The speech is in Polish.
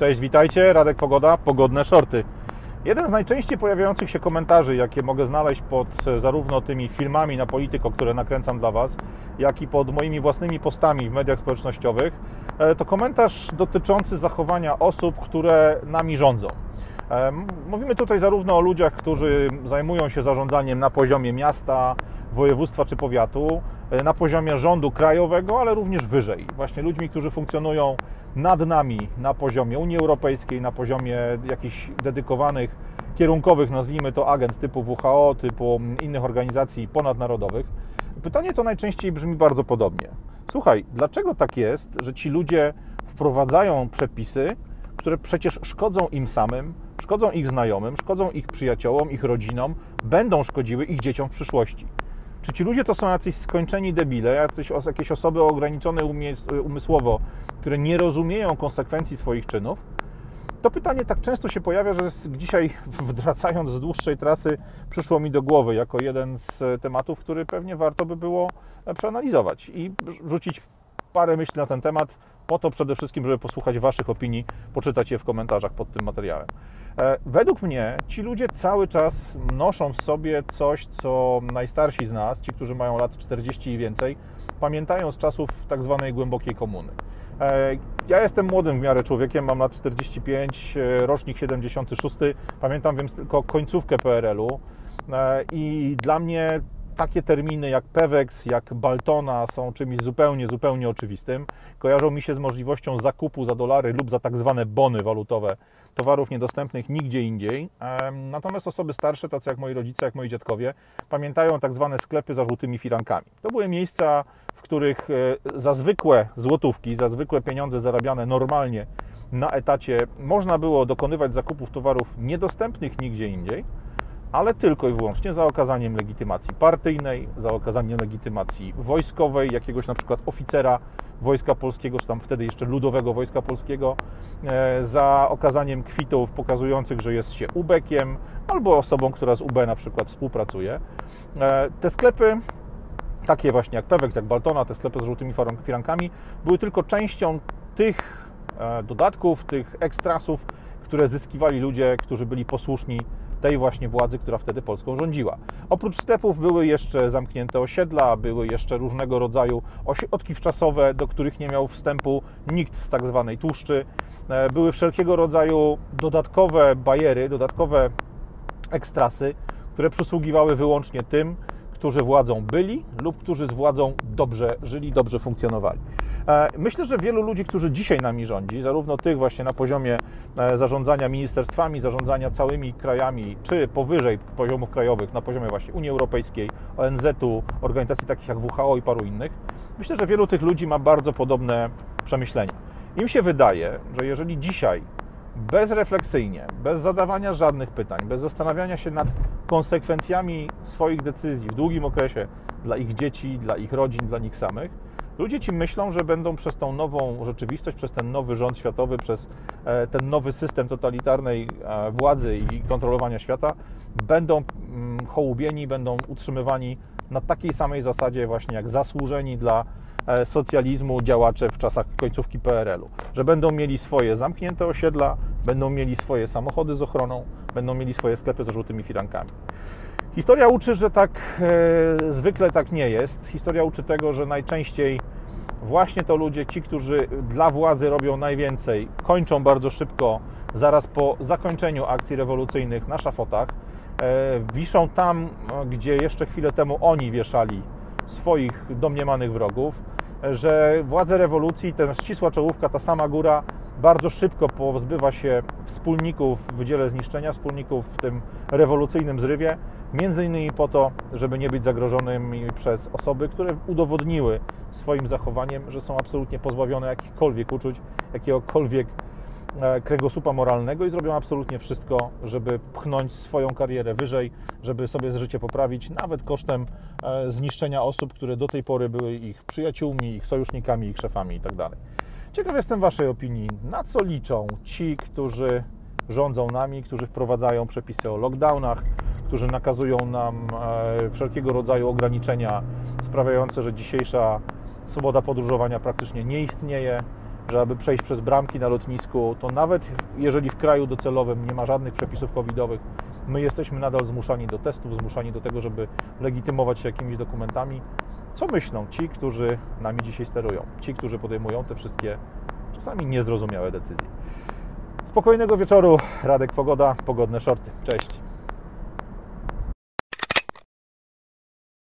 Cześć, witajcie, Radek Pogoda, pogodne shorty. Jeden z najczęściej pojawiających się komentarzy, jakie mogę znaleźć pod zarówno tymi filmami na polityko, które nakręcam dla Was, jak i pod moimi własnymi postami w mediach społecznościowych, e, to komentarz dotyczący zachowania osób, które nami rządzą. Mówimy tutaj zarówno o ludziach, którzy zajmują się zarządzaniem na poziomie miasta, województwa czy powiatu, e, na poziomie rządu krajowego, ale również wyżej. Właśnie ludźmi, którzy funkcjonują nad nami na poziomie Unii Europejskiej, na poziomie jakichś dedykowanych, kierunkowych, nazwijmy to agent typu WHO, typu innych organizacji ponadnarodowych. Pytanie to najczęściej brzmi bardzo podobnie. Słuchaj, dlaczego tak jest, że ci ludzie wprowadzają przepisy, które przecież szkodzą im samym, szkodzą ich znajomym, szkodzą ich przyjaciołom, ich rodzinom, będą szkodziły ich dzieciom w przyszłości? Czy ci ludzie to są jacyś skończeni debile, jacyś, jakieś osoby ograniczone umysłowo, które nie rozumieją konsekwencji swoich czynów? To pytanie tak często się pojawia, że dzisiaj, wracając z dłuższej trasy, przyszło mi do głowy jako jeden z tematów, który pewnie warto by było przeanalizować i rzucić parę myśli na ten temat, po to przede wszystkim, żeby posłuchać Waszych opinii, poczytać je w komentarzach pod tym materiałem. E, według mnie ci ludzie cały czas noszą w sobie coś, co najstarsi z nas, ci, którzy mają lat 40 i więcej, pamiętają z czasów tak zwanej głębokiej komuny. E, ja jestem młodym w miarę człowiekiem, mam lat 45, e, rocznik 76, pamiętam więc tylko końcówkę PRL-u i dla mnie takie terminy jak Pewex, jak Baltona są czymś zupełnie, zupełnie oczywistym. Kojarzą mi się z możliwością zakupu za dolary lub za tak zwane bony walutowe towarów niedostępnych nigdzie indziej. Natomiast osoby starsze, tacy jak moi rodzice, jak moi dziadkowie, pamiętają tak zwane sklepy za żółtymi firankami. To były miejsca, w których e, za zwykłe złotówki, za zwykłe pieniądze zarabiane normalnie na etacie można było dokonywać zakupów towarów niedostępnych nigdzie indziej ale tylko i wyłącznie za okazaniem legitymacji partyjnej, za okazaniem legitymacji wojskowej, jakiegoś na przykład oficera Wojska Polskiego, czy tam wtedy jeszcze Ludowego Wojska Polskiego, e, za okazaniem kwitów pokazujących, że jest się ubekiem albo osobą, która z UB na przykład współpracuje. E, te sklepy takie właśnie jak Pewex, jak Baltona, te sklepy z żółtymi firankami, były tylko częścią tych e, dodatków, tych ekstrasów, które zyskiwali ludzie, którzy byli posłuszni tej właśnie władzy, która wtedy Polską rządziła. Oprócz sklepów były jeszcze zamknięte osiedla, były jeszcze różnego rodzaju ośrodki wczasowe, do których nie miał wstępu nikt z tak zwanej tłuszczy. E, były wszelkiego rodzaju dodatkowe bajery, dodatkowe ekstrasy, które przysługiwały wyłącznie tym, którzy władzą byli lub którzy z władzą dobrze żyli, dobrze funkcjonowali. E, myślę, że wielu ludzi, którzy dzisiaj nami rządzi, zarówno tych właśnie na poziomie e, zarządzania ministerstwami, zarządzania całymi krajami, czy powyżej poziomów krajowych, na poziomie właśnie Unii Europejskiej, ONZ-u, organizacji takich jak WHO i paru innych, myślę, że wielu tych ludzi ma bardzo podobne przemyślenia. Im się wydaje, że jeżeli dzisiaj bezrefleksyjnie, bez zadawania żadnych pytań, bez zastanawiania się nad konsekwencjami swoich decyzji w długim okresie dla ich dzieci, dla ich rodzin, dla nich samych, ludzie ci myślą, że będą przez tą nową rzeczywistość, przez ten nowy rząd światowy, przez e, ten nowy system totalitarnej e, władzy i kontrolowania świata, będą mm, hołubieni, będą utrzymywani na takiej samej zasadzie właśnie jak zasłużeni dla E, socjalizmu działacze w czasach końcówki PRL-u, że będą mieli swoje zamknięte osiedla, będą mieli swoje samochody z ochroną, będą mieli swoje sklepy z żółtymi firankami. Historia uczy, że tak e, zwykle tak nie jest. Historia uczy tego, że najczęściej właśnie to ludzie, ci, którzy dla władzy robią najwięcej, kończą bardzo szybko, zaraz po zakończeniu akcji rewolucyjnych na szafotach, e, wiszą tam, gdzie jeszcze chwilę temu oni wieszali swoich domniemanych wrogów, że władze rewolucji, ta ścisła czołówka, ta sama góra bardzo szybko pozbywa się wspólników w dziele zniszczenia, wspólników w tym rewolucyjnym zrywie, między innymi po to, żeby nie być zagrożonymi przez osoby, które udowodniły swoim zachowaniem, że są absolutnie pozbawione jakichkolwiek uczuć, jakiegokolwiek E, kręgosłupa moralnego i zrobią absolutnie wszystko, żeby pchnąć swoją karierę wyżej, żeby sobie życie poprawić, nawet kosztem e, zniszczenia osób, które do tej pory były ich przyjaciółmi, ich sojusznikami, ich szefami itd. Ciekaw jestem Waszej opinii, na co liczą ci, którzy rządzą nami, którzy wprowadzają przepisy o lockdownach, którzy nakazują nam e, wszelkiego rodzaju ograniczenia sprawiające, że dzisiejsza swoboda podróżowania praktycznie nie istnieje, że aby przejść przez bramki na lotnisku, to nawet jeżeli w kraju docelowym nie ma żadnych przepisów covidowych, my jesteśmy nadal zmuszani do testów, zmuszani do tego, żeby legitymować się jakimiś dokumentami. Co myślą ci, którzy nami dzisiaj sterują? Ci, którzy podejmują te wszystkie czasami niezrozumiałe decyzje. Spokojnego wieczoru, Radek Pogoda, pogodne shorty. Cześć.